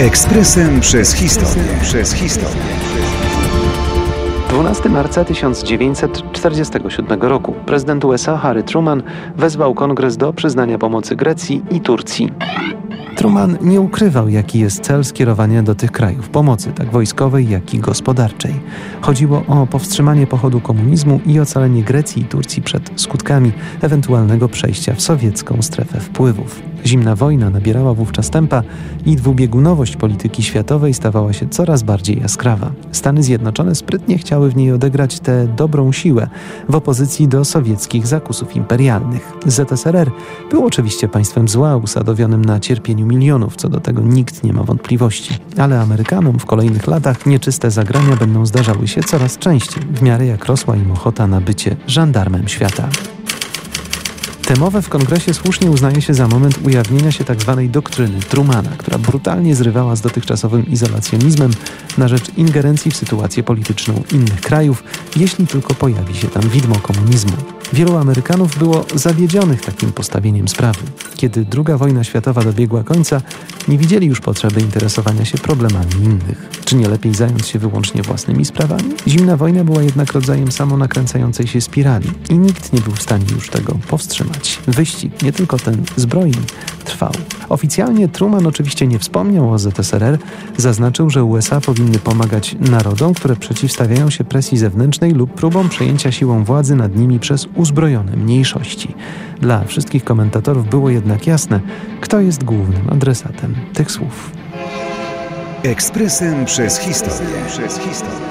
Ekspresem przez historię. Przez historię. 12 marca 1947 roku prezydent USA Harry Truman wezwał kongres do przyznania pomocy Grecji i Turcji. Truman nie ukrywał, jaki jest cel skierowania do tych krajów pomocy, tak wojskowej, jak i gospodarczej. Chodziło o powstrzymanie pochodu komunizmu i ocalenie Grecji i Turcji przed skutkami ewentualnego przejścia w sowiecką strefę wpływów. Zimna wojna nabierała wówczas tempa i dwubiegunowość polityki światowej stawała się coraz bardziej jaskrawa. Stany Zjednoczone sprytnie chciały w niej odegrać tę dobrą siłę w opozycji do sowieckich zakusów imperialnych. ZSRR był oczywiście państwem zła, usadowionym na cierpieniu milionów, co do tego nikt nie ma wątpliwości. Ale Amerykanom w kolejnych latach nieczyste zagrania będą zdarzały się coraz częściej, w miarę jak rosła im ochota na bycie żandarmem świata. Temowe w kongresie słusznie uznaje się za moment ujawnienia się tzw. Tak doktryny Trumana, która brutalnie zrywała z dotychczasowym izolacjonizmem na rzecz ingerencji w sytuację polityczną innych krajów, jeśli tylko pojawi się tam widmo komunizmu. Wielu Amerykanów było zawiedzionych takim postawieniem sprawy. Kiedy II wojna światowa dobiegła końca, nie widzieli już potrzeby interesowania się problemami innych. Czy nie lepiej zająć się wyłącznie własnymi sprawami? Zimna wojna była jednak rodzajem samonakręcającej się spirali i nikt nie był w stanie już tego powstrzymać. Wyścig, nie tylko ten zbrojny, trwał. Oficjalnie Truman oczywiście nie wspomniał o ZSRR, zaznaczył, że USA powinny pomagać narodom, które przeciwstawiają się presji zewnętrznej lub próbom przejęcia siłą władzy nad nimi przez uzbrojone mniejszości. Dla wszystkich komentatorów było jednak jasne, kto jest głównym adresatem tych słów. Ekspresem przez historię. Przez historię.